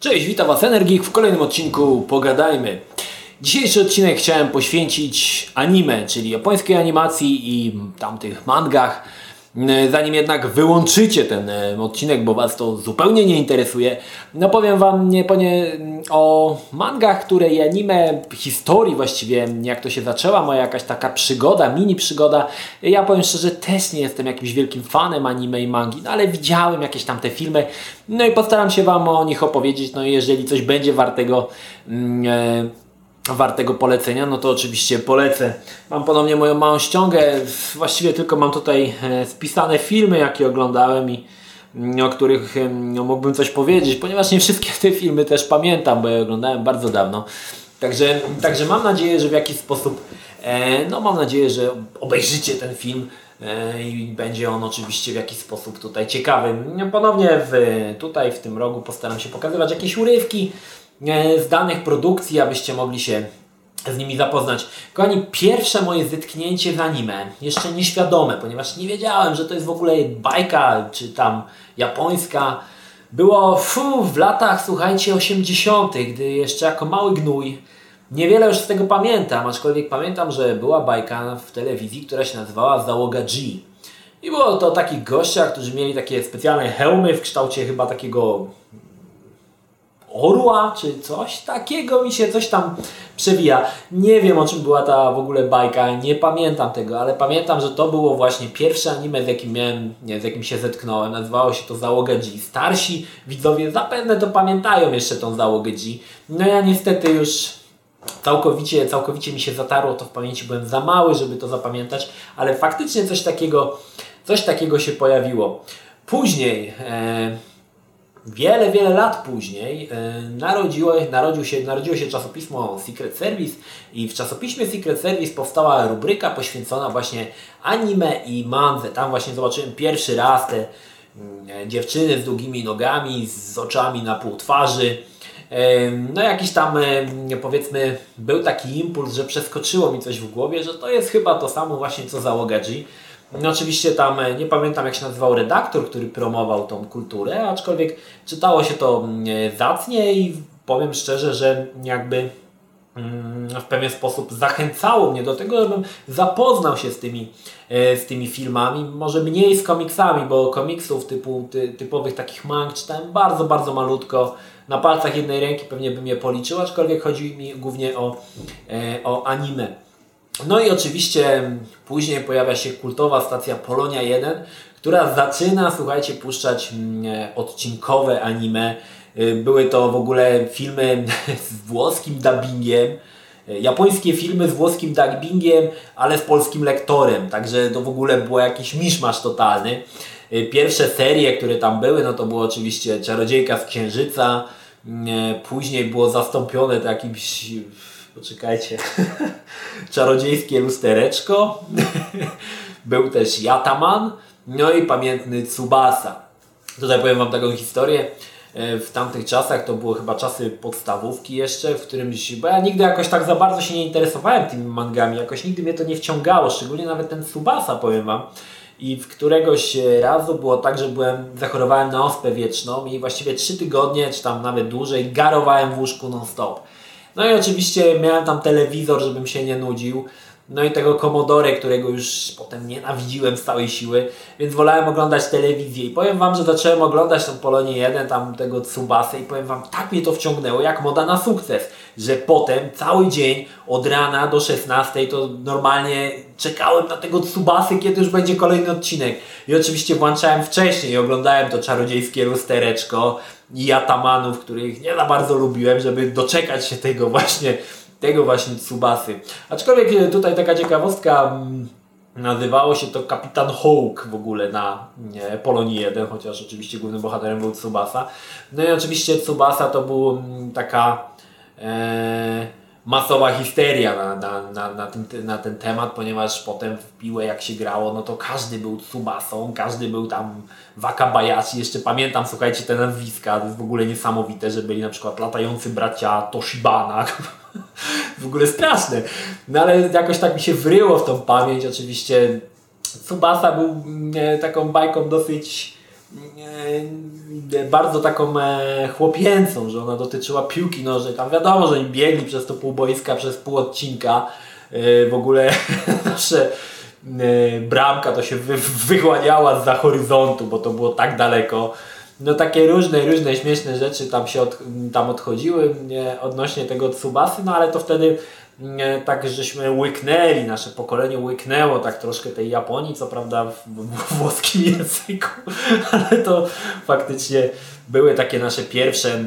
Cześć, witam Was Energik w kolejnym odcinku Pogadajmy. Dzisiejszy odcinek chciałem poświęcić anime, czyli japońskiej animacji i tamtych mangach. Zanim jednak wyłączycie ten e, odcinek, bo Was to zupełnie nie interesuje, no powiem Wam nie, nie, o mangach, które i anime, historii właściwie, jak to się zaczęła, moja jakaś taka przygoda, mini przygoda. Ja powiem szczerze, też nie jestem jakimś wielkim fanem anime i mangi, no ale widziałem jakieś tam te filmy, no i postaram się Wam o nich opowiedzieć, no i jeżeli coś będzie wartego... Mm, e, wartego polecenia, no to oczywiście polecę. Mam ponownie moją małą ściągę, właściwie tylko mam tutaj e, spisane filmy, jakie oglądałem i mm, o których no, mógłbym coś powiedzieć, ponieważ nie wszystkie te filmy też pamiętam, bo je oglądałem bardzo dawno. Także, także mam nadzieję, że w jakiś sposób, e, no mam nadzieję, że obejrzycie ten film e, i będzie on oczywiście w jakiś sposób tutaj ciekawy. Ponownie w, tutaj w tym rogu postaram się pokazywać jakieś urywki, E, z danych produkcji, abyście mogli się z nimi zapoznać. Kochani, pierwsze moje zetknięcie z anime, jeszcze nieświadome, ponieważ nie wiedziałem, że to jest w ogóle bajka, czy tam japońska, było w latach, słuchajcie, 80., gdy jeszcze jako mały gnój, niewiele już z tego pamiętam, aczkolwiek pamiętam, że była bajka w telewizji, która się nazywała Załoga G. I było to takich gościach, którzy mieli takie specjalne hełmy w kształcie chyba takiego orła, czy coś takiego mi się coś tam przewija. Nie wiem o czym była ta w ogóle bajka, nie pamiętam tego, ale pamiętam, że to było właśnie pierwsze anime, z jakim miałem, nie, z jakim się zetknąłem. Nazywało się to Załoga G. Starsi widzowie zapewne to pamiętają jeszcze tą Załogę G. No ja niestety już całkowicie, całkowicie mi się zatarło to w pamięci, byłem za mały, żeby to zapamiętać, ale faktycznie coś takiego, coś takiego się pojawiło. Później... E, wiele, wiele lat później e, narodziło, narodził się, narodziło się czasopismo Secret Service i w czasopiśmie Secret Service powstała rubryka poświęcona właśnie anime i mandze. Tam właśnie zobaczyłem pierwszy raz te mm, dziewczyny z długimi nogami, z oczami na pół twarzy. E, no jakiś tam e, powiedzmy był taki impuls, że przeskoczyło mi coś w głowie, że to jest chyba to samo właśnie co załoga G. No oczywiście tam e, nie pamiętam jak się nazywał redaktor, który promował tą kulturę, aczkolwiek czytało się to mm, e, zacnie i powiem szczerze, że jakby mm, w pewien sposób zachęcało mnie do tego, żebym zapoznał się z tymi, e, z tymi filmami, może mniej z komiksami, bo komiksów typu, ty, typowych takich mang czytałem bardzo, bardzo malutko. Na palcach jednej ręki pewnie bym je policzył, aczkolwiek chodzi mi głównie o, o anime. No i oczywiście później pojawia się kultowa stacja Polonia 1, która zaczyna, słuchajcie, puszczać mm, odcinkowe anime. Y, były to w ogóle filmy z włoskim dubbingiem, y, japońskie filmy z włoskim dubbingiem, ale z polskim lektorem, także to w ogóle było jakiś miszmasz totalny. Y, pierwsze serie, które tam były, no to było oczywiście Czarodziejka z Księżyca, później było zastąpione to jakimś poczekajcie, czarodziejskie lustereczko, był też Jataman, no i pamiętny Tsubasa. Tutaj powiem Wam taką historię. E, w tamtych czasach to były chyba czasy podstawówki jeszcze, w którymś, bo ja nigdy jakoś tak za bardzo się nie interesowałem tymi mangami, jakoś nigdy mnie to nie wciągało, szczególnie nawet ten Tsubasa, powiem Wam. I w któregoś razu było tak, że byłem, zachorowałem na ospę wieczną i właściwie trzy tygodnie, czy tam nawet dłużej, garowałem w łóżku non-stop. No i oczywiście miałem tam telewizor, żebym się nie nudził. No i tego Commodore, którego już potem nienawidziłem z całej siły, więc wolałem oglądać telewizję. I powiem Wam, że zacząłem oglądać tą Polonię 1, tam tego Tsubasa i powiem Wam, tak mnie to wciągnęło, jak moda na sukces, że potem cały dzień od rana do 16 to normalnie czekałem na tego Tsubasy, kiedy już będzie kolejny odcinek. I oczywiście włączałem wcześniej i oglądałem to czarodziejskie lustereczko, Jatamanów, których nie za bardzo lubiłem, żeby doczekać się tego właśnie, tego właśnie Tsubasy. Aczkolwiek e, tutaj taka ciekawostka, mm, nazywało się to Kapitan Hawk w ogóle na nie, Polonii 1, chociaż oczywiście głównym bohaterem był Tsubasa. No i oczywiście Tsubasa to był mm, taka e, masowa histeria na, na, na, na, ten, na ten temat, ponieważ potem w piłę jak się grało, no to każdy był Tsubasą, każdy był tam Wakabayashi, jeszcze pamiętam, słuchajcie, te nazwiska, to jest w ogóle niesamowite, że byli na przykład latający bracia Toshibana, w ogóle straszne, no ale jakoś tak mi się wryło w tą pamięć, oczywiście Tsubasa był mm, e, taką bajką dosyć bardzo taką e, chłopięcą, że ona dotyczyła piłki nożnej. Tam wiadomo, że oni biegli przez to pół boiska, przez pół odcinka. E, w ogóle nasze bramka to się wy, wychłaniała za horyzontu, bo to było tak daleko. No takie różne, różne śmieszne rzeczy tam się od, tam odchodziły odnośnie tego Tsubasy, no ale to wtedy tak żeśmy łyknęli, nasze pokolenie łyknęło tak troszkę tej Japonii, co prawda w, włoskim języku, ale to faktycznie były takie nasze pierwsze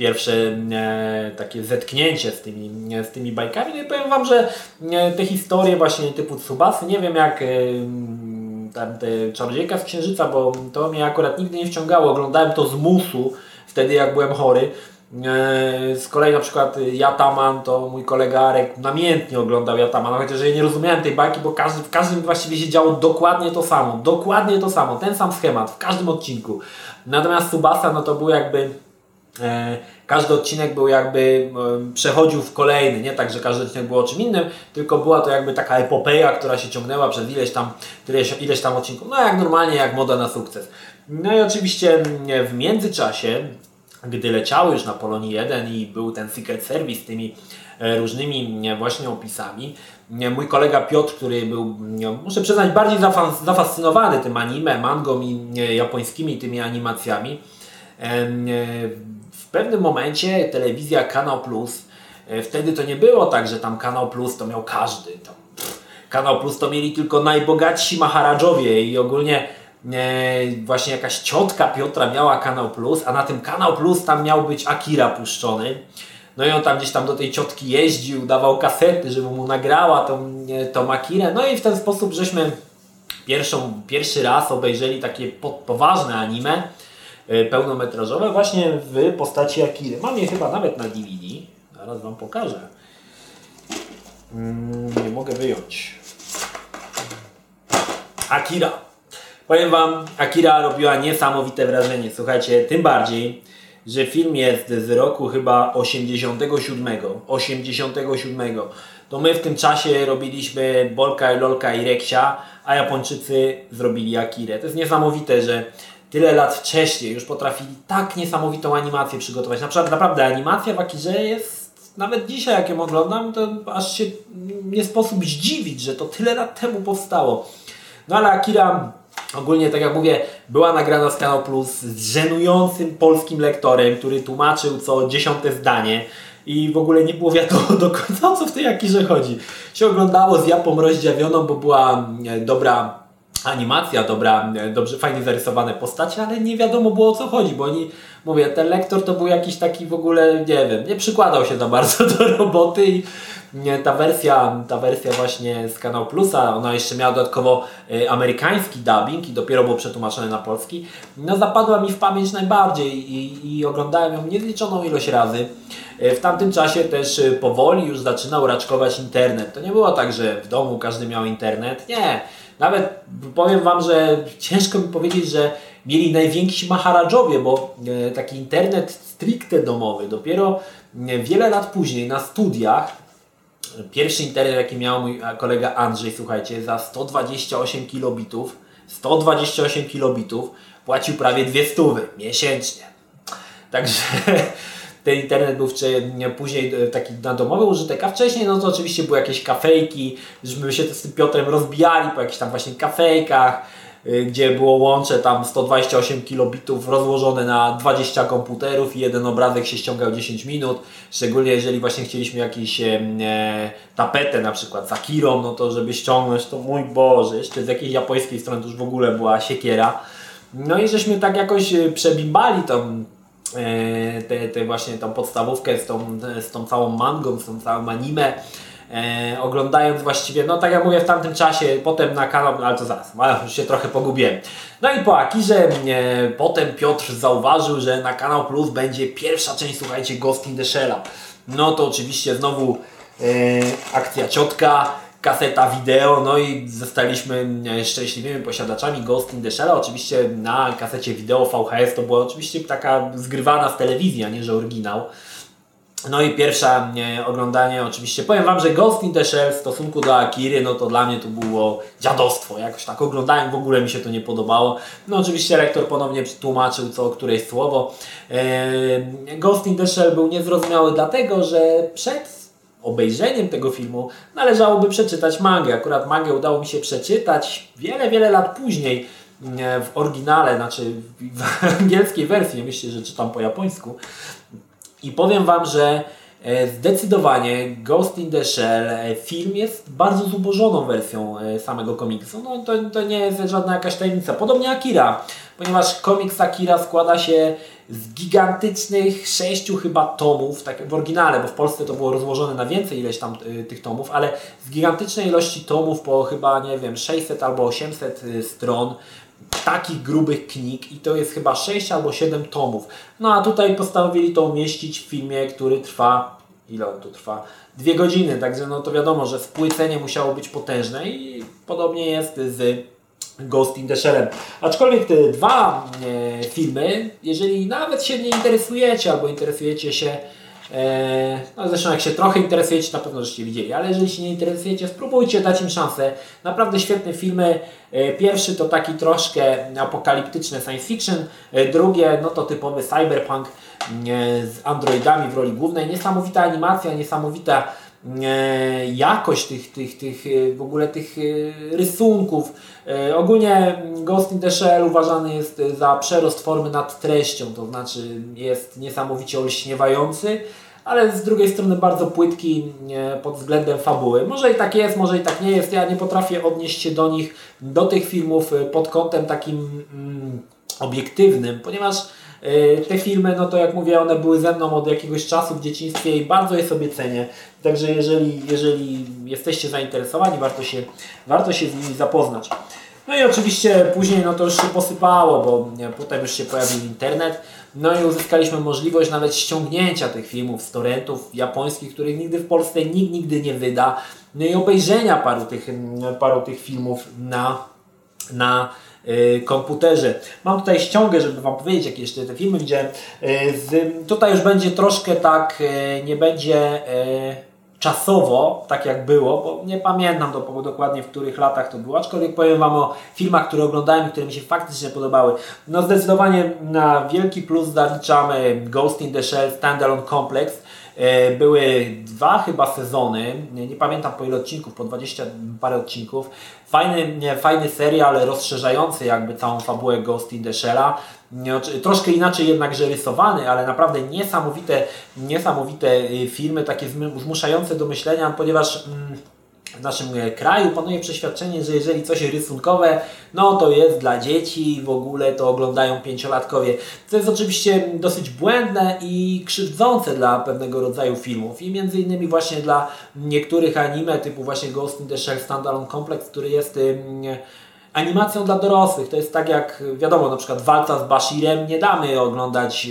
pierwsze e, takie zetknięcie z tymi, z tymi bajkami. No i powiem Wam, że e, te historie właśnie typu Tsubasy, nie wiem jak e, tam te Czarodziejka z Księżyca, bo to mnie akurat nigdy nie wciągało. Oglądałem to z musu wtedy jak byłem chory. E, z kolei na przykład Jataman, to mój kolega Arek namiętnie oglądał Jatamana, chociaż ja nie rozumiałem tej bajki, bo każdy, w każdym właściwie się działo dokładnie to samo, dokładnie to samo, ten sam schemat w każdym odcinku. Natomiast Subasa, no to był jakby e, każdy odcinek był jakby przechodził w kolejny, nie tak, że każdy odcinek był o czym innym, tylko była to jakby taka epopeja, która się ciągnęła przez ileś tam, ileś, ileś tam odcinków, no jak normalnie, jak moda na sukces. No i oczywiście w międzyczasie gdy leciały już na Polonii 1 i był ten Secret Service z tymi e, różnymi właśnie opisami, mój kolega Piotr, który był, muszę przyznać, bardziej zafascynowany tym anime, mangą i japońskimi tymi animacjami, w pewnym momencie telewizja Kanał Plus, e, wtedy to nie było tak, że tam Kanał Plus to miał każdy. Kanał Plus to mieli tylko najbogatsi maharadżowie i ogólnie właśnie jakaś ciotka Piotra miała Kanał Plus, a na tym Kanał Plus tam miał być Akira puszczony. No i on tam gdzieś tam do tej ciotki jeździł, dawał kasety, żeby mu nagrała tą, tą Akirę. No i w ten sposób żeśmy pierwszą, pierwszy raz obejrzeli takie poważne anime e, pełnometrażowe właśnie w postaci Akiry. Mam je chyba nawet na DVD. Zaraz Wam pokażę. Mm, nie mogę wyjąć. Akira. Powiem Wam, Akira robiła niesamowite wrażenie. Słuchajcie, tym bardziej, że film jest z roku chyba 87. 87. To my w tym czasie robiliśmy Bolka i Lolka i Reksia, a Japończycy zrobili Akirę. To jest niesamowite, że tyle lat wcześniej już potrafili tak niesamowitą animację przygotować. Na przykład naprawdę animacja w Akirze jest nawet dzisiaj jak ją oglądam, to aż się nie sposób zdziwić, że to tyle lat temu powstało. No ale Akira Ogólnie, tak jak mówię, była nagrana z Kanał Plus z żenującym polskim lektorem, który tłumaczył co dziesiąte zdanie i w ogóle nie było wiadomo do końca o co w tej Akirze chodzi. Się oglądało z japą rozdziawioną, bo była e, dobra animacja, dobra, e, dobrze, fajnie zarysowane postacie, ale nie wiadomo było o co chodzi, bo oni, mówię, ten lektor to był jakiś taki w ogóle, nie wiem, nie przykładał się za bardzo do roboty i ta wersja, ta wersja właśnie z Kanał Plusa, ona jeszcze miała dodatkowo e, amerykański dubbing i dopiero było przetłumaczone na polski, no zapadła mi w pamięć najbardziej i, i oglądałem ją niezliczoną ilość razy. E, w tamtym czasie też e, powoli już zaczynał raczkować internet. To nie było tak, że w domu każdy miał internet. Nie. Nawet powiem Wam, że ciężko mi powiedzieć, że mieli najwięksi maharadżowie, bo taki internet stricte domowy dopiero wiele lat później na studiach Pierwszy internet, jaki miał mój kolega Andrzej, słuchajcie, za 128 kilobitów, 128 kilobitów płacił prawie dwie stówy miesięcznie. Także ten internet był później e, taki na domowy użytek, a wcześniej no to oczywiście były jakieś kafejki, żeśmy się z tym Piotrem rozbijali po jakichś tam właśnie kafejkach, gdzie było łącze tam 128 kilobitów rozłożone na 20 komputerów i jeden obrazek się ściągał 10 minut. Szczególnie jeżeli właśnie chcieliśmy jakąś e, tapetę na przykład za Akirą, no to żeby ściągnąć to mój Boże, jeszcze z jakiejś japońskiej strony to już w ogóle była siekiera. No i żeśmy tak jakoś e, przebimbali tą e, te, te właśnie tą podstawówkę z tą, z tą całą mangą, z tą całą anime E, oglądając właściwie, no tak jak mówię w tamtym czasie, potem na kanał, no ale to zaraz, już się trochę pogubiłem. No i po Akirze e, potem Piotr zauważył, że na Kanał Plus będzie pierwsza część, słuchajcie, Ghost in the Shell'a. No to oczywiście znowu e, akcja ciotka, kaseta wideo, no i zostaliśmy e, szczęśliwymi posiadaczami Ghost in the Shell. Oczywiście na kasecie wideo VHS to była oczywiście taka zgrywana z telewizji, a nie że oryginał. No i pierwsze oglądanie, oczywiście powiem Wam, że Ghost in the Shell w stosunku do Akiry, no to dla mnie to było dziadostwo. Jakoś tak oglądałem, w ogóle mi się to nie podobało. No oczywiście rektor ponownie tłumaczył co któreś słowo. Eee, Ghost in the Shell był niezrozumiały dlatego, że przed obejrzeniem tego filmu należałoby przeczytać mangę. Akurat mangę udało mi się przeczytać wiele, wiele lat później e, w oryginale, znaczy w angielskiej wersji, myślę, że czytam po japońsku. I powiem Wam, że e, zdecydowanie Ghost in the Shell e, film jest bardzo zubożoną wersją e, samego komiksu. No to, to nie jest żadna jakaś tajemnica. Podobnie Akira, ponieważ komiks Akira składa się z gigantycznych sześciu chyba tomów, tak w oryginale, bo w Polsce to było rozłożone na więcej ileś tam tych tomów, ale z gigantycznej ilości tomów po chyba, nie wiem, 600 albo 800 y, stron takich grubych knik i to jest chyba 6 albo 7 tomów. No a tutaj postanowili to umieścić w filmie, który trwa, ile on tu trwa? Dwie godziny, także no to wiadomo, że spłycenie musiało być potężne i podobnie jest z Ghost in the Shellem. Aczkolwiek te dwa e, filmy, jeżeli nawet się nie interesujecie albo interesujecie się no zresztą jak się trochę interesujecie, na pewno żeście widzieli, ale jeżeli się nie interesujecie, spróbujcie dać im szansę. Naprawdę świetne filmy. E, pierwszy to taki troszkę apokaliptyczny science fiction, e, drugie no to typowy cyberpunk z androidami w roli głównej. Niesamowita animacja, niesamowita jakość tych, tych, tych w ogóle tych rysunków. Ogólnie Ghost in the Shell uważany jest za przerost formy nad treścią, to znaczy jest niesamowicie olśniewający, ale z drugiej strony bardzo płytki pod względem fabuły. Może i tak jest, może i tak nie jest. Ja nie potrafię odnieść się do nich, do tych filmów pod kątem takim mm, obiektywnym, ponieważ te filmy, no to jak mówię, one były ze mną od jakiegoś czasu w dzieciństwie i bardzo je sobie cenię. Także jeżeli, jeżeli jesteście zainteresowani, warto się, warto się z nimi zapoznać. No i oczywiście później no to już się posypało, bo potem już się pojawił internet. No i uzyskaliśmy możliwość nawet ściągnięcia tych filmów z torrentów japońskich, których nigdy w Polsce nikt nigdy nie wyda. No i obejrzenia paru tych, paru tych filmów na, na komputerze. Mam tutaj ściągę, żeby Wam powiedzieć, jakie jeszcze te filmy, gdzie y, tutaj już będzie troszkę tak, y, nie będzie czasowo, tak jak było, bo nie pamiętam do, dokładnie w których latach to było, aczkolwiek powiem Wam o filmach, które oglądałem i które mi się faktycznie podobały. No zdecydowanie na wielki plus zaliczamy Ghost in the Shell Standalone Complex. E, były dwa chyba sezony, nie, pamiętam po ile odcinków, po 20 parę odcinków. Fajny, fajny serial rozszerzający jakby całą fabułę Ghost in the Shell'a. Troszkę inaczej jednakże rysowany, ale naprawdę niesamowite, niesamowite y, filmy, takie zmuszające do myślenia, ponieważ mm, w naszym e, kraju panuje przeświadczenie, że jeżeli coś rysunkowe, no to jest dla dzieci, w ogóle to oglądają pięciolatkowie. To jest oczywiście dosyć błędne i krzywdzące dla pewnego rodzaju filmów i między innymi właśnie dla niektórych anime typu właśnie Ghost in the Shell Standalone Complex, który jest animacją dla dorosłych. To jest tak jak, wiadomo, na przykład walca z Bashirem nie damy oglądać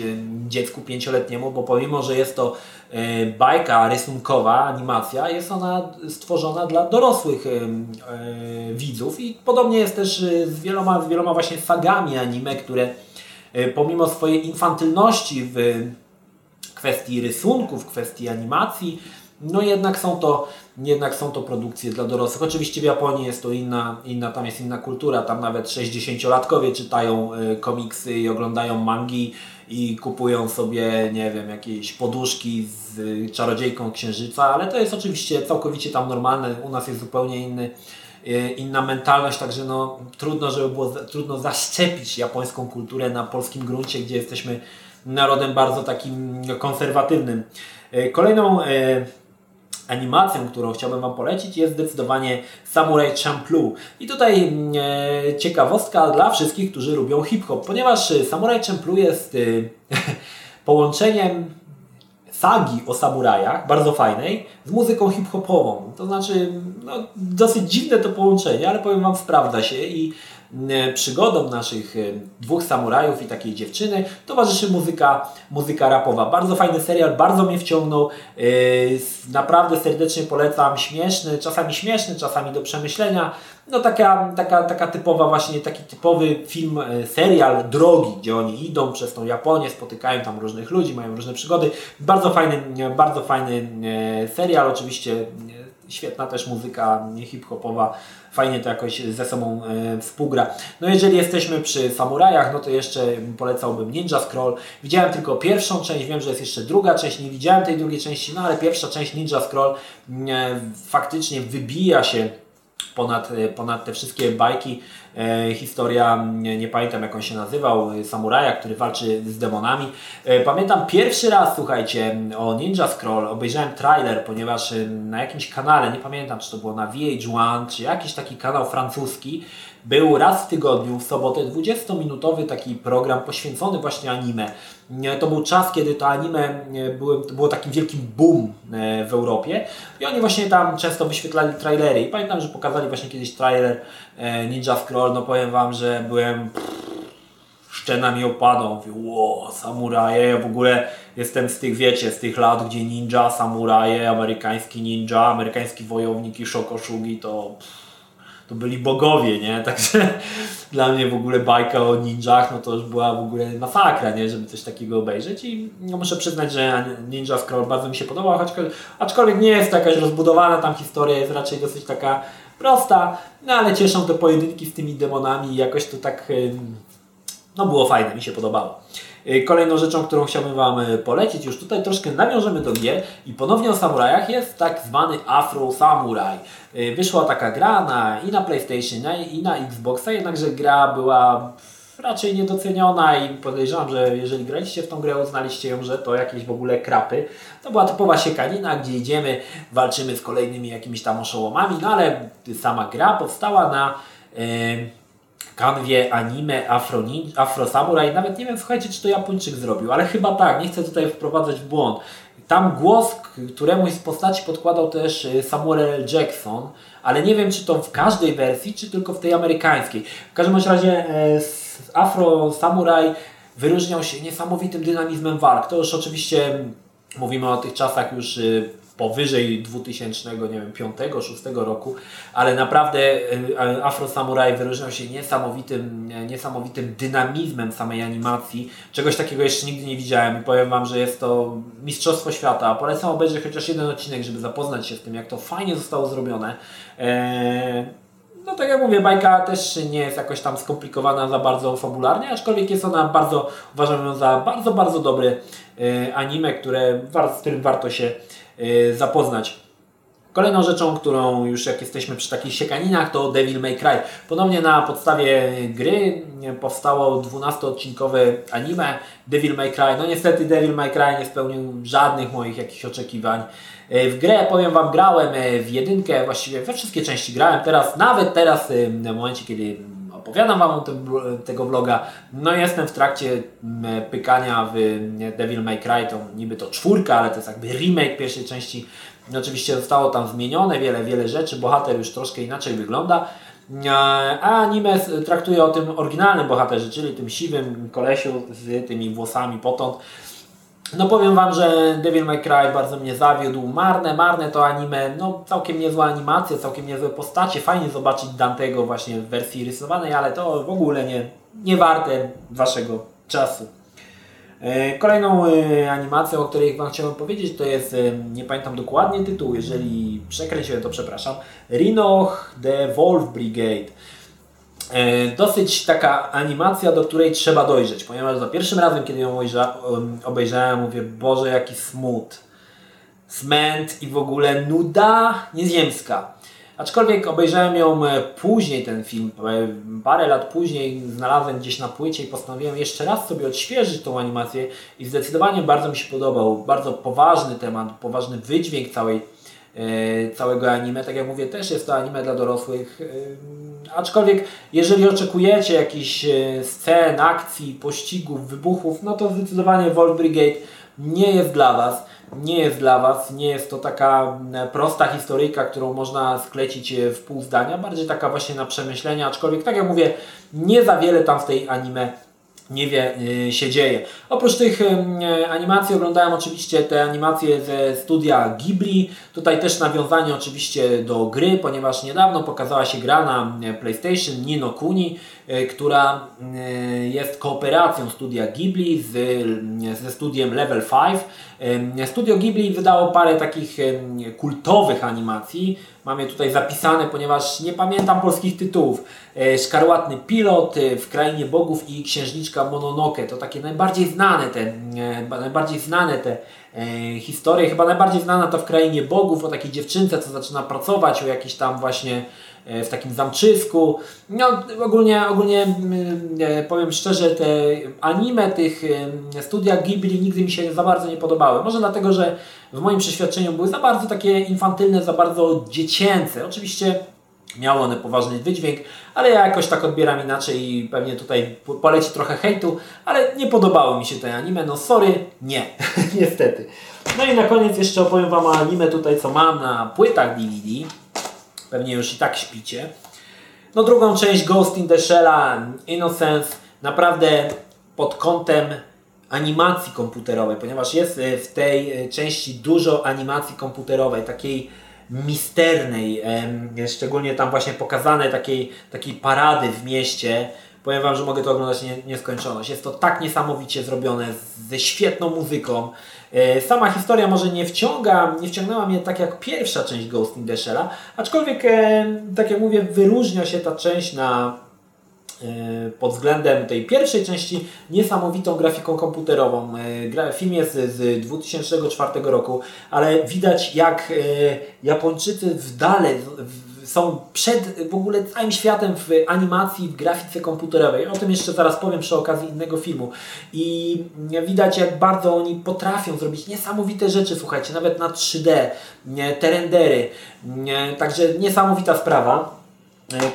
dziecku pięcioletniemu, bo pomimo, że jest to e, bajka rysunkowa, animacja, jest ona stworzona dla dorosłych e, widzów i podobnie jest też e, z wieloma, z wieloma właśnie sagami anime, które pomimo swojej infantylności w kwestii rysunków, w kwestii animacji, no jednak są to, jednak są to produkcje dla dorosłych. Oczywiście w Japonii jest to inna, inna tam jest inna kultura. Tam nawet 60-latkowie czytają y, komiksy i oglądają mangi i kupują sobie, nie wiem, jakieś poduszki z y, czarodziejką księżyca, ale to jest oczywiście całkowicie tam normalne. U nas jest zupełnie inny y, inna mentalność, także no, trudno, żeby było trudno zaszczepić japońską kulturę na polskim gruncie, gdzie jesteśmy narodem bardzo takim konserwatywnym. Kolejną animacją, którą chciałbym Wam polecić jest zdecydowanie Samurai Champloo. I tutaj mm, e, ciekawostka dla wszystkich, którzy lubią hip-hop, ponieważ e, Samurai Champloo jest e, połączeniem sagi o samurajach, bardzo fajnej, z muzyką hip-hopową. To znaczy, no, dosyć dziwne to połączenie, ale powiem Wam, sprawdza się i przygodom naszych dwóch samurajów i takiej dziewczyny towarzyszy muzyka, muzyka rapowa. Bardzo fajny serial, bardzo mnie wciągnął. Naprawdę serdecznie polecam. Śmieszny, czasami śmieszny, czasami do przemyślenia. No taka, taka, taka typowa właśnie, taki typowy film, serial drogi, gdzie oni idą przez tą Japonię, spotykają tam różnych ludzi, mają różne przygody. Bardzo fajny, bardzo fajny serial, oczywiście świetna też muzyka hip-hopowa, fajnie to jakoś ze sobą e, współgra. No jeżeli jesteśmy przy samurajach, no to jeszcze polecałbym Ninja Scroll. Widziałem tylko pierwszą część, wiem, że jest jeszcze druga część, nie widziałem tej drugiej części, no ale pierwsza część Ninja Scroll e, faktycznie wybija się ponad, e, ponad te wszystkie bajki. E, historia, nie, nie, pamiętam jak on się nazywał, e, samuraja, który walczy z demonami. E, pamiętam pierwszy raz, słuchajcie, o Ninja Scroll obejrzałem trailer, ponieważ na jakimś kanale, nie pamiętam czy to było na VH1, czy jakiś taki kanał francuski, był raz w tygodniu, w sobotę, 20-minutowy taki program poświęcony właśnie anime. To był czas, kiedy to anime było, było takim wielkim boom w Europie i oni właśnie tam często wyświetlali trailery. I pamiętam, że pokazali właśnie kiedyś trailer Ninja Scroll, no powiem Wam, że byłem szczena mi opadał, mówię, ło, samuraje, ja w ogóle jestem z tych, wiecie, z tych lat, gdzie ninja, samuraje, amerykański ninja, amerykański wojownik i szokoszugi, to to byli bogowie, nie? Także dla mnie w ogóle bajka o ninjach, no to już była w ogóle masakra, nie? Żeby coś takiego obejrzeć i no, muszę przyznać, że Ninja Scroll bardzo mi się podobał, choć, aczkolwiek nie jest jakaś rozbudowana tam historia, jest raczej dosyć taka prosta, no ale cieszą te pojedynki z tymi demonami i jakoś to tak, no było fajne, mi się podobało. Y, kolejną rzeczą, którą chciałbym Wam y, polecić, już tutaj troszkę nawiążemy do gier i ponownie o samurajach jest tak zwany Afro Samurai. Wyszła taka gra na, i na PlayStation i na Xboxa, jednakże gra była raczej niedoceniona i podejrzewam, że jeżeli graliście w tą grę, uznaliście ją, że to jakieś w ogóle krapy. To była typowa siekanina, gdzie idziemy, walczymy z kolejnymi jakimiś tam oszołomami, no ale sama gra powstała na... Yy, kanwie anime Afro, Afro Samurai. Nawet nie wiem, słuchajcie, czy to Japończyk zrobił, ale chyba tak, nie chcę tutaj wprowadzać w błąd. Tam głos któremuś z postaci podkładał też y, Samuel Jackson, ale nie wiem, czy to w każdej wersji, czy tylko w tej amerykańskiej. W każdym razie e, Afro Samurai wyróżniał się niesamowitym dynamizmem walk. To już oczywiście mówimy o tych czasach już y, powyżej 2000, nie wiem, 5, 6 roku, ale naprawdę e, Afro Samurai wyróżniał się niesamowitym, niesamowitym dynamizmem samej animacji. Czegoś takiego jeszcze nigdy nie widziałem i powiem Wam, że jest to Mistrzostwo Świata. Polecam obejrzeć chociaż jeden odcinek, żeby zapoznać się z tym, jak to fajnie zostało zrobione. Eee, no tak jak mówię, bajka też nie jest jakoś tam skomplikowana za bardzo fabularnie, aczkolwiek jest ona bardzo, uważam ją za bardzo, bardzo dobry e, anime, które, z którym warto się Y, zapoznać. Kolejną rzeczą, którą już jak jesteśmy przy takich siekaninach, to Devil May Cry. Ponownie na podstawie gry powstało 12-odcinkowe anime Devil May Cry. No niestety Devil May Cry nie spełnił żadnych moich jakichś oczekiwań. Y, w grę, powiem Wam, grałem y, w jedynkę, właściwie we wszystkie części grałem. Teraz, nawet teraz, w momencie, kiedy opowiadam Wam tym, tego vloga. No jestem w trakcie pykania w Devil May Cry, to niby to czwórka, ale to jest jakby remake pierwszej części. Oczywiście zostało tam zmienione wiele, wiele rzeczy, bohater już troszkę inaczej wygląda. A anime traktuje o tym oryginalnym bohaterze, czyli tym siwym kolesiu z tymi włosami potąd. No powiem Wam, że Devil May Cry bardzo mnie zawiódł. Marne, marne to anime. No całkiem niezła animacja, całkiem niezłe postacie. Fajnie zobaczyć Dantego właśnie w wersji rysowanej, ale to w ogóle nie, nie warte Waszego czasu. E, kolejną e, animacją, o której Wam chciałem powiedzieć, to jest, e, nie pamiętam dokładnie tytułu, jeżeli przekręciłem to przepraszam, Rhinoch The Wolf Brigade. Dosyć taka animacja, do której trzeba dojrzeć, ponieważ za pierwszym razem, kiedy ją obejrzałem, mówię, Boże, jaki smut, smęt i w ogóle nuda nieziemska. Aczkolwiek obejrzałem ją e, później, ten film, e, parę lat później, znalazłem gdzieś na płycie i postanowiłem jeszcze raz sobie odświeżyć tą animację i zdecydowanie bardzo mi się podobał. Bardzo poważny temat, poważny wydźwięk całej, całego anime. Tak jak mówię, też jest to anime dla dorosłych Aczkolwiek, jeżeli oczekujecie jakichś e, scen, akcji, pościgów, wybuchów, no to zdecydowanie Wolf Brigade nie jest dla Was. Nie jest dla Was, nie jest to taka prosta historyjka, którą można sklecić w pół zdania, bardziej taka właśnie na przemyślenia, aczkolwiek tak jak mówię, nie za wiele tam w tej anime nie wie, y, się dzieje. Oprócz tych animacji oglądałem oczywiście te animacje ze studia Ghibli. Tutaj też nawiązanie oczywiście do gry, ponieważ niedawno pokazała się gra na PlayStation Nino Kuni, y, która y, jest kooperacją studia Ghibli z, ze studiem Level 5. Studio Ghibli wydało parę takich kultowych animacji. Mam je tutaj zapisane, ponieważ nie pamiętam polskich tytułów. E, Szkarłatny Pilot, e, W Krainie Bogów i Księżniczka Mononoke. To takie najbardziej znane te, e, najbardziej znane te historie. Chyba najbardziej znana to W Krainie Bogów o takiej dziewczynce, co zaczyna pracować, o jakiejś tam właśnie w takim zamczysku. No ogólnie, ogólnie powiem szczerze, te anime tych studia Ghibli nigdy mi się za bardzo nie podobały. Może dlatego, że w moim przeświadczeniu były za bardzo takie infantylne, za bardzo dziecięce. Oczywiście miały one poważny wydźwięk, ale ja jakoś tak odbieram inaczej i pewnie tutaj poleci trochę hejtu, ale nie podobało mi się te anime, no sorry, nie, niestety. No i na koniec jeszcze opowiem Wam o anime tutaj, co mam na płytach DVD. Pewnie już i tak śpicie. No drugą część Ghost in the Shell'a, Innocence, naprawdę pod kątem animacji komputerowej, ponieważ jest e, w tej e, części dużo animacji komputerowej, takiej misternej, szczególnie tam właśnie pokazane takiej, takiej parady w mieście. Powiem Wam, że mogę to oglądać nie, nieskończoność. Jest to tak niesamowicie zrobione, ze świetną muzyką. E, sama historia może nie wciąga, nie wciągnęła mnie tak jak pierwsza część Ghost in the Shell'a, aczkolwiek, tak jak mówię, wyróżnia się ta część na E, pod względem tej pierwszej części niesamowitą grafiką komputerową. E, film jest z 2004 roku, ale widać jak e, Japończycy w dale są przed w ogóle całym światem w animacji, w grafice komputerowej. O tym jeszcze zaraz powiem przy okazji innego filmu. I widać jak bardzo oni potrafią zrobić niesamowite rzeczy, słuchajcie, nawet na 3D, te rendery. Także niesamowita sprawa.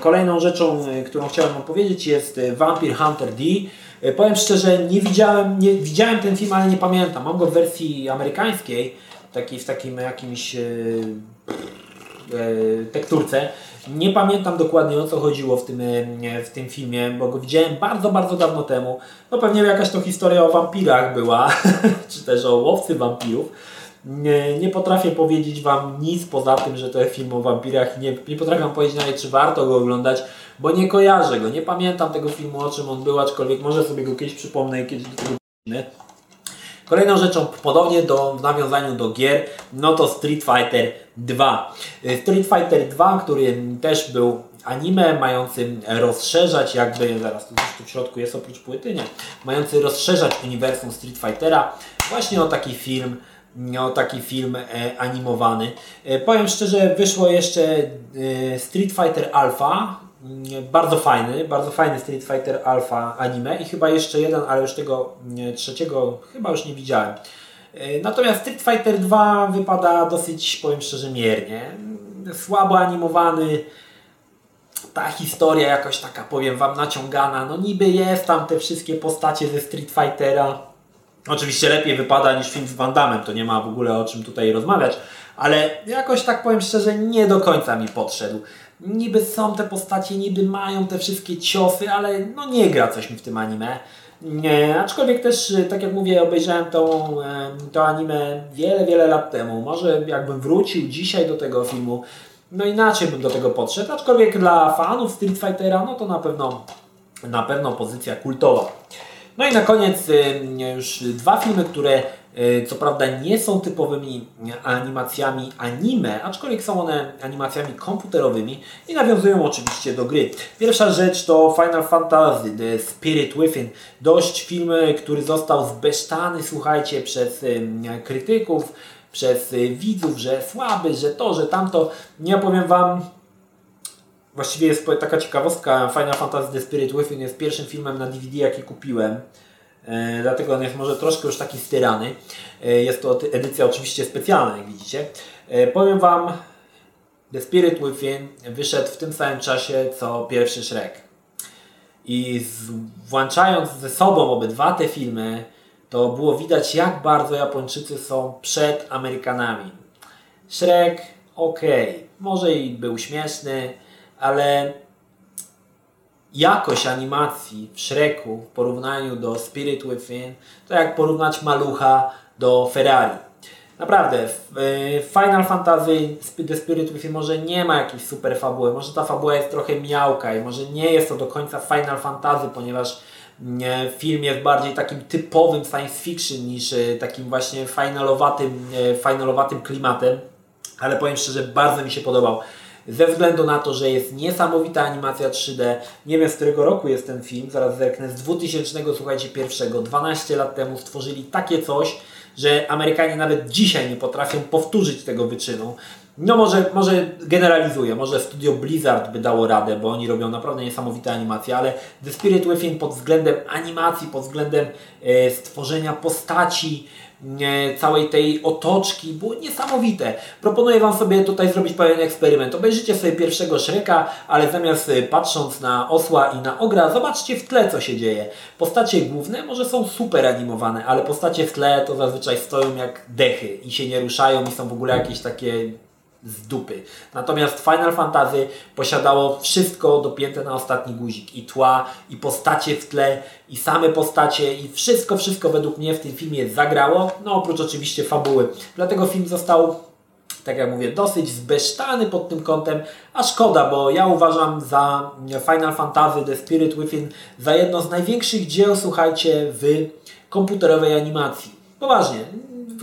Kolejną rzeczą, którą chciałem opowiedzieć jest e, Vampire Hunter D. Powiem szczerze, nie widziałem, nie, widziałem ten film, ale nie pamiętam. Mam go w wersji amerykańskiej, taki, w takim jakimś e, tekturce. Nie pamiętam dokładnie o co chodziło w tym, w tym filmie, bo go widziałem bardzo, bardzo dawno temu. No pewnie jakaś to historia o wampirach była, czy też o łowcy wampirów. Nie, nie potrafię powiedzieć Wam nic poza tym, że to jest film o wampirach. Nie, nie potrafię powiedzieć nawet, czy warto go oglądać, bo nie kojarzę go. Nie pamiętam tego filmu, o czym on był, aczkolwiek może sobie go kiedyś przypomnę kiedyś do tego. Kolejną rzeczą, podobnie do, w nawiązaniu do gier, no to Street Fighter 2. Street Fighter 2, który też był anime mający rozszerzać jakby, zaraz tu, tu w środku jest oprócz płyty, nie, mający rozszerzać uniwersum Street Fightera właśnie o taki film miał taki film e, animowany. E, powiem szczerze, wyszło jeszcze e, Street Fighter Alpha, bardzo fajny, bardzo fajny Street Fighter Alpha anime i chyba jeszcze jeden, ale już tego trzeciego chyba już nie widziałem. Natomiast Street Fighter 2 wypada dosyć, powiem szczerze, miernie. Słabo animowany, ta historia jakoś taka, powiem Wam, naciągana. No niby jest tam te wszystkie postacie ze Street Fightera, Oczywiście lepiej wypada niż film z Van to nie ma w ogóle o czym tutaj rozmawiać, ale jakoś tak powiem szczerze, nie do końca mi podszedł. Niby są te postacie, niby mają te wszystkie ciosy, ale no nie gra coś mi w tym anime. Nie, aczkolwiek też, tak jak mówię, obejrzałem tą, to anime wiele, wiele lat temu. Może jakbym wrócił dzisiaj do tego filmu, no inaczej bym do tego podszedł, aczkolwiek dla fanów Street Fightera, no to na pewno, na pewno pozycja kultowa. No i na koniec y, już dwa filmy, które y, co prawda nie są typowymi animacjami anime, aczkolwiek są one animacjami komputerowymi i nawiązują oczywiście do gry. Pierwsza rzecz to Final Fantasy The Spirit Within. Dość film, który został zbesztany, słuchajcie, przez y, krytyków, przez widzów, że słaby, że to, że tamto. Nie opowiem Wam Właściwie jest taka ciekawostka, Final Fantasy The Spirit Within jest pierwszym filmem na DVD, jaki kupiłem. E, dlatego on jest może troszkę już taki styrany. E, jest to edycja oczywiście specjalna, jak widzicie. E, powiem Wam, The Spirit Within wyszedł w tym samym czasie, co pierwszy Shrek. I włączając ze sobą obydwa te filmy, to było widać jak bardzo Japończycy są przed Amerykanami. Shrek, ok, może i był śmieszny, ale jakość animacji w Shreku w porównaniu do Spirit Within to jak porównać malucha do Ferrari. Naprawdę, w Final Fantasy The Spirit Within może nie ma jakiejś super fabuły, może ta fabuła jest trochę miałka i może nie jest to do końca Final Fantasy, ponieważ mm, film jest bardziej takim typowym science fiction niż e, takim właśnie finalowatym, e, finalowatym klimatem, ale powiem szczerze, bardzo mi się podobał ze względu na to, że jest niesamowita animacja 3D. Nie wiem z którego roku jest ten film, zaraz zerknę, z 2000, słuchajcie, pierwszego, 12 lat temu stworzyli takie coś, że Amerykanie nawet dzisiaj nie potrafią powtórzyć tego wyczynu. No może, może generalizuję, może studio Blizzard by dało radę, bo oni robią naprawdę niesamowite animacje, ale The Spirit Within pod względem animacji, pod względem e, stworzenia postaci, całej tej otoczki było niesamowite. Proponuję Wam sobie tutaj zrobić pewien eksperyment. Obejrzyjcie sobie pierwszego Shreka, ale zamiast y, patrząc na osła i na ogra, zobaczcie w tle co się dzieje. Postacie główne może są super animowane, ale postacie w tle to zazwyczaj stoją jak dechy i się nie ruszają i są w ogóle jakieś takie z dupy. Natomiast Final Fantasy posiadało wszystko dopięte na ostatni guzik. I tła, i postacie w tle, i same postacie, i wszystko, wszystko według mnie w tym filmie zagrało. No oprócz oczywiście fabuły. Dlatego film został tak jak mówię, dosyć zbesztany pod tym kątem, a szkoda, bo ja uważam za Final Fantasy The Spirit Within za jedno z największych dzieł, słuchajcie, w komputerowej animacji. Poważnie,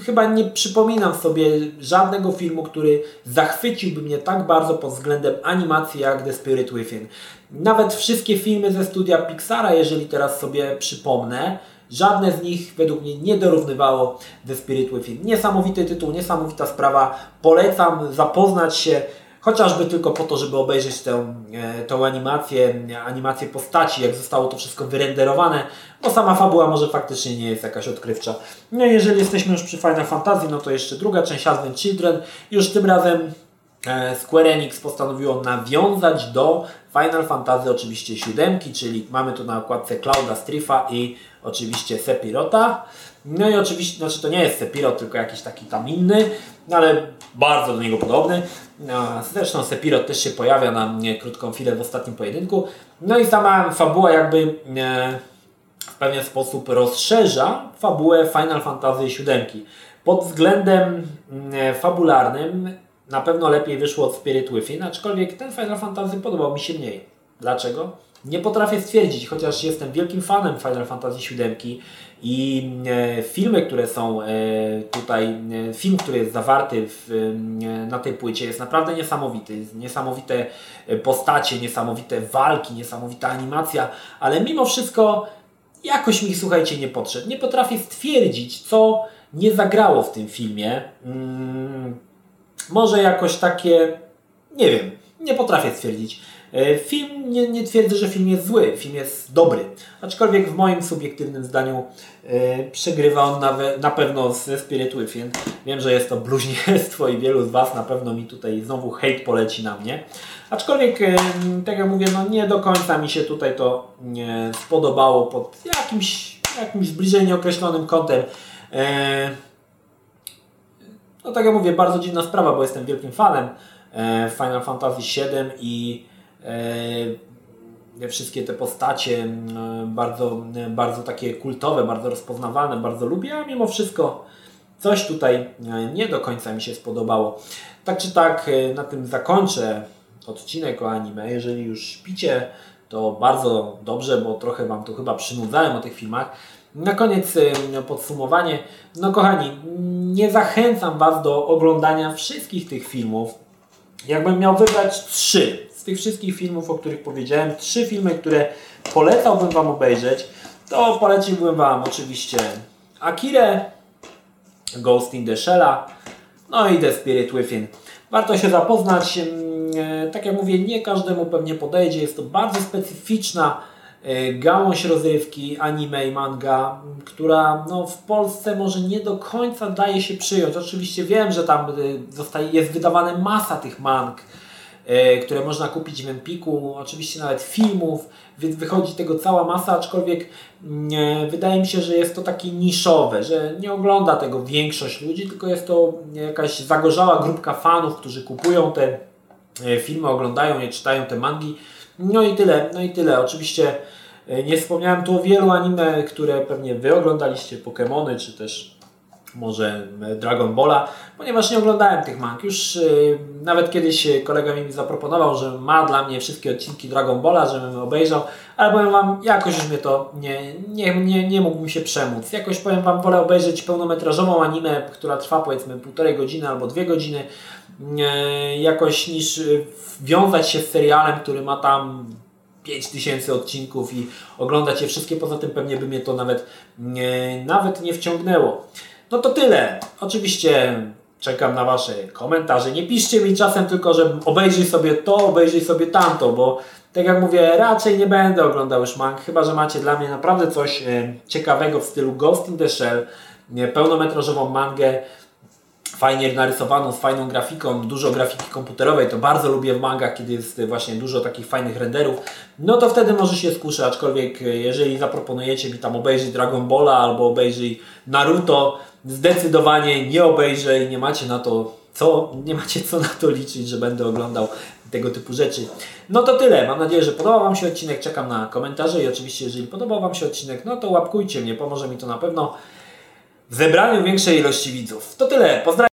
chyba nie przypominam sobie żadnego filmu, który zachwyciłby mnie tak bardzo pod względem animacji jak The Spirit Within. Nawet wszystkie filmy ze studia Pixara, jeżeli teraz sobie przypomnę, żadne z nich według mnie nie dorównywało The Spirit Within. Niesamowity tytuł, niesamowita sprawa. Polecam zapoznać się chociażby tylko po to, żeby obejrzeć tę, e, tę animację, animację postaci, jak zostało to wszystko wyrenderowane, bo sama fabuła może faktycznie nie jest jakaś odkrywcza. No jeżeli jesteśmy już przy Final Fantasy, no to jeszcze druga część Advent Children, już tym razem e, Square Enix postanowiło nawiązać do Final Fantasy oczywiście siódemki, czyli mamy tu na okładce Clouda Strifa i oczywiście Sepirota. No i oczywiście, znaczy to nie jest Sepirot, tylko jakiś taki tam inny, no ale bardzo do niego podobny. No, zresztą Sepirot też się pojawia na krótką chwilę w ostatnim pojedynku. No i sama fabuła jakby e, w pewien sposób rozszerza fabułę Final Fantasy VII. Pod względem e, fabularnym na pewno lepiej wyszło od Spirit Within, aczkolwiek ten Final Fantasy podobał mi się mniej. Dlaczego? Nie potrafię stwierdzić, chociaż jestem wielkim fanem Final Fantasy VII i e, filmy, które są e, tutaj, e, film, który jest zawarty w, na tej płycie jest naprawdę niesamowity. Niesamowite postacie, niesamowite walki, niesamowita animacja, ale mimo wszystko jakoś mi, słuchajcie, nie podszedł. Nie potrafię stwierdzić, co nie zagrało w tym filmie. Hmm, może jakoś takie, nie wiem, nie potrafię stwierdzić. E, film, nie, nie twierdzę, że film jest zły, film jest dobry, aczkolwiek w moim subiektywnym zdaniu e, przegrywa on na, na pewno ze Spirit Within. Wiem, że jest to bluźnierstwo i wielu z Was na pewno mi tutaj znowu hejt poleci na mnie. Aczkolwiek, e, tak jak mówię, no nie do końca mi się tutaj to spodobało pod jakimś, jakimś bliżej nieokreślonym kątem. No tak jak mówię, bardzo dziwna sprawa, bo jestem wielkim fanem Final Fantasy VII i wszystkie te postacie bardzo, bardzo takie kultowe, bardzo rozpoznawalne, bardzo lubię, a mimo wszystko coś tutaj e, nie do końca mi się spodobało. Tak czy tak, na tym zakończę odcinek o anime. Jeżeli już śpicie, to bardzo dobrze, bo trochę Wam tu chyba przynudzałem o tych filmach. Na koniec podsumowanie. No kochani, nie zachęcam Was do oglądania wszystkich tych filmów. Jakbym miał wybrać trzy z tych wszystkich filmów, o których powiedziałem, trzy filmy, które polecałbym Wam obejrzeć, to poleciłbym Wam oczywiście Akire, Ghost in the Shella, no i The Spirit Within. Warto się zapoznać. E, tak jak mówię, nie każdemu pewnie podejdzie. Jest to bardzo specyficzna E, gałąź rozrywki, anime i manga, która no, w Polsce może nie do końca daje się przyjąć. Oczywiście wiem, że tam e, zostaje, jest wydawane masa tych mang, które można kupić w Empiku, oczywiście nawet filmów, więc wychodzi tego cała masa, aczkolwiek mm, e, wydaje mi się, że jest to takie niszowe, że nie ogląda tego większość ludzi, tylko jest to jakaś zagorzała grupka fanów, którzy kupują te e, filmy, oglądają je, czytają te mangi. No i tyle, no i tyle. Oczywiście e, nie wspomniałem tu o wielu anime, które pewnie Wy oglądaliście, Pokémony, czy też może Dragon Balla, ponieważ nie oglądałem tych mang. Już yy, nawet kiedyś kolega mi zaproponował, że ma dla mnie wszystkie odcinki Dragon Balla, żebym obejrzał, ale powiem Wam, jakoś już mnie to nie, nie, nie, nie mógłbym się przemóc. Jakoś powiem Wam, wolę obejrzeć pełnometrażową anime, która trwa powiedzmy półtorej godziny albo dwie godziny, yy, jakoś niż yy, wiązać się z serialem, który ma tam 5000 odcinków i oglądać je wszystkie, poza tym pewnie by mnie to nawet nawet nie wciągnęło. No to tyle. Oczywiście czekam na Wasze komentarze. Nie piszcie mi czasem tylko, że obejrzyj sobie to, obejrzyj sobie tamto, bo tak jak mówię, raczej nie będę oglądał już mang, chyba że macie dla mnie naprawdę coś e, ciekawego w stylu Ghost in the Shell, e, pełnometrażową mangę, fajnie narysowaną, z fajną grafiką, dużo grafiki komputerowej, to bardzo lubię w mangach, kiedy jest właśnie dużo takich fajnych renderów, no to wtedy może się skuszę, aczkolwiek e, jeżeli zaproponujecie mi tam obejrzeć Dragon Balla albo obejrzyj Naruto, zdecydowanie nie obejrzę i nie macie na to co, nie macie co na to liczyć, że będę oglądał tego typu rzeczy. No to tyle. Mam nadzieję, że podobał Wam się odcinek. Czekam na komentarze i oczywiście, jeżeli podobał Wam się odcinek, no to łapkujcie mnie. Pomoże mi to na pewno w zebraniu większej ilości widzów. To tyle. Pozdrawiam.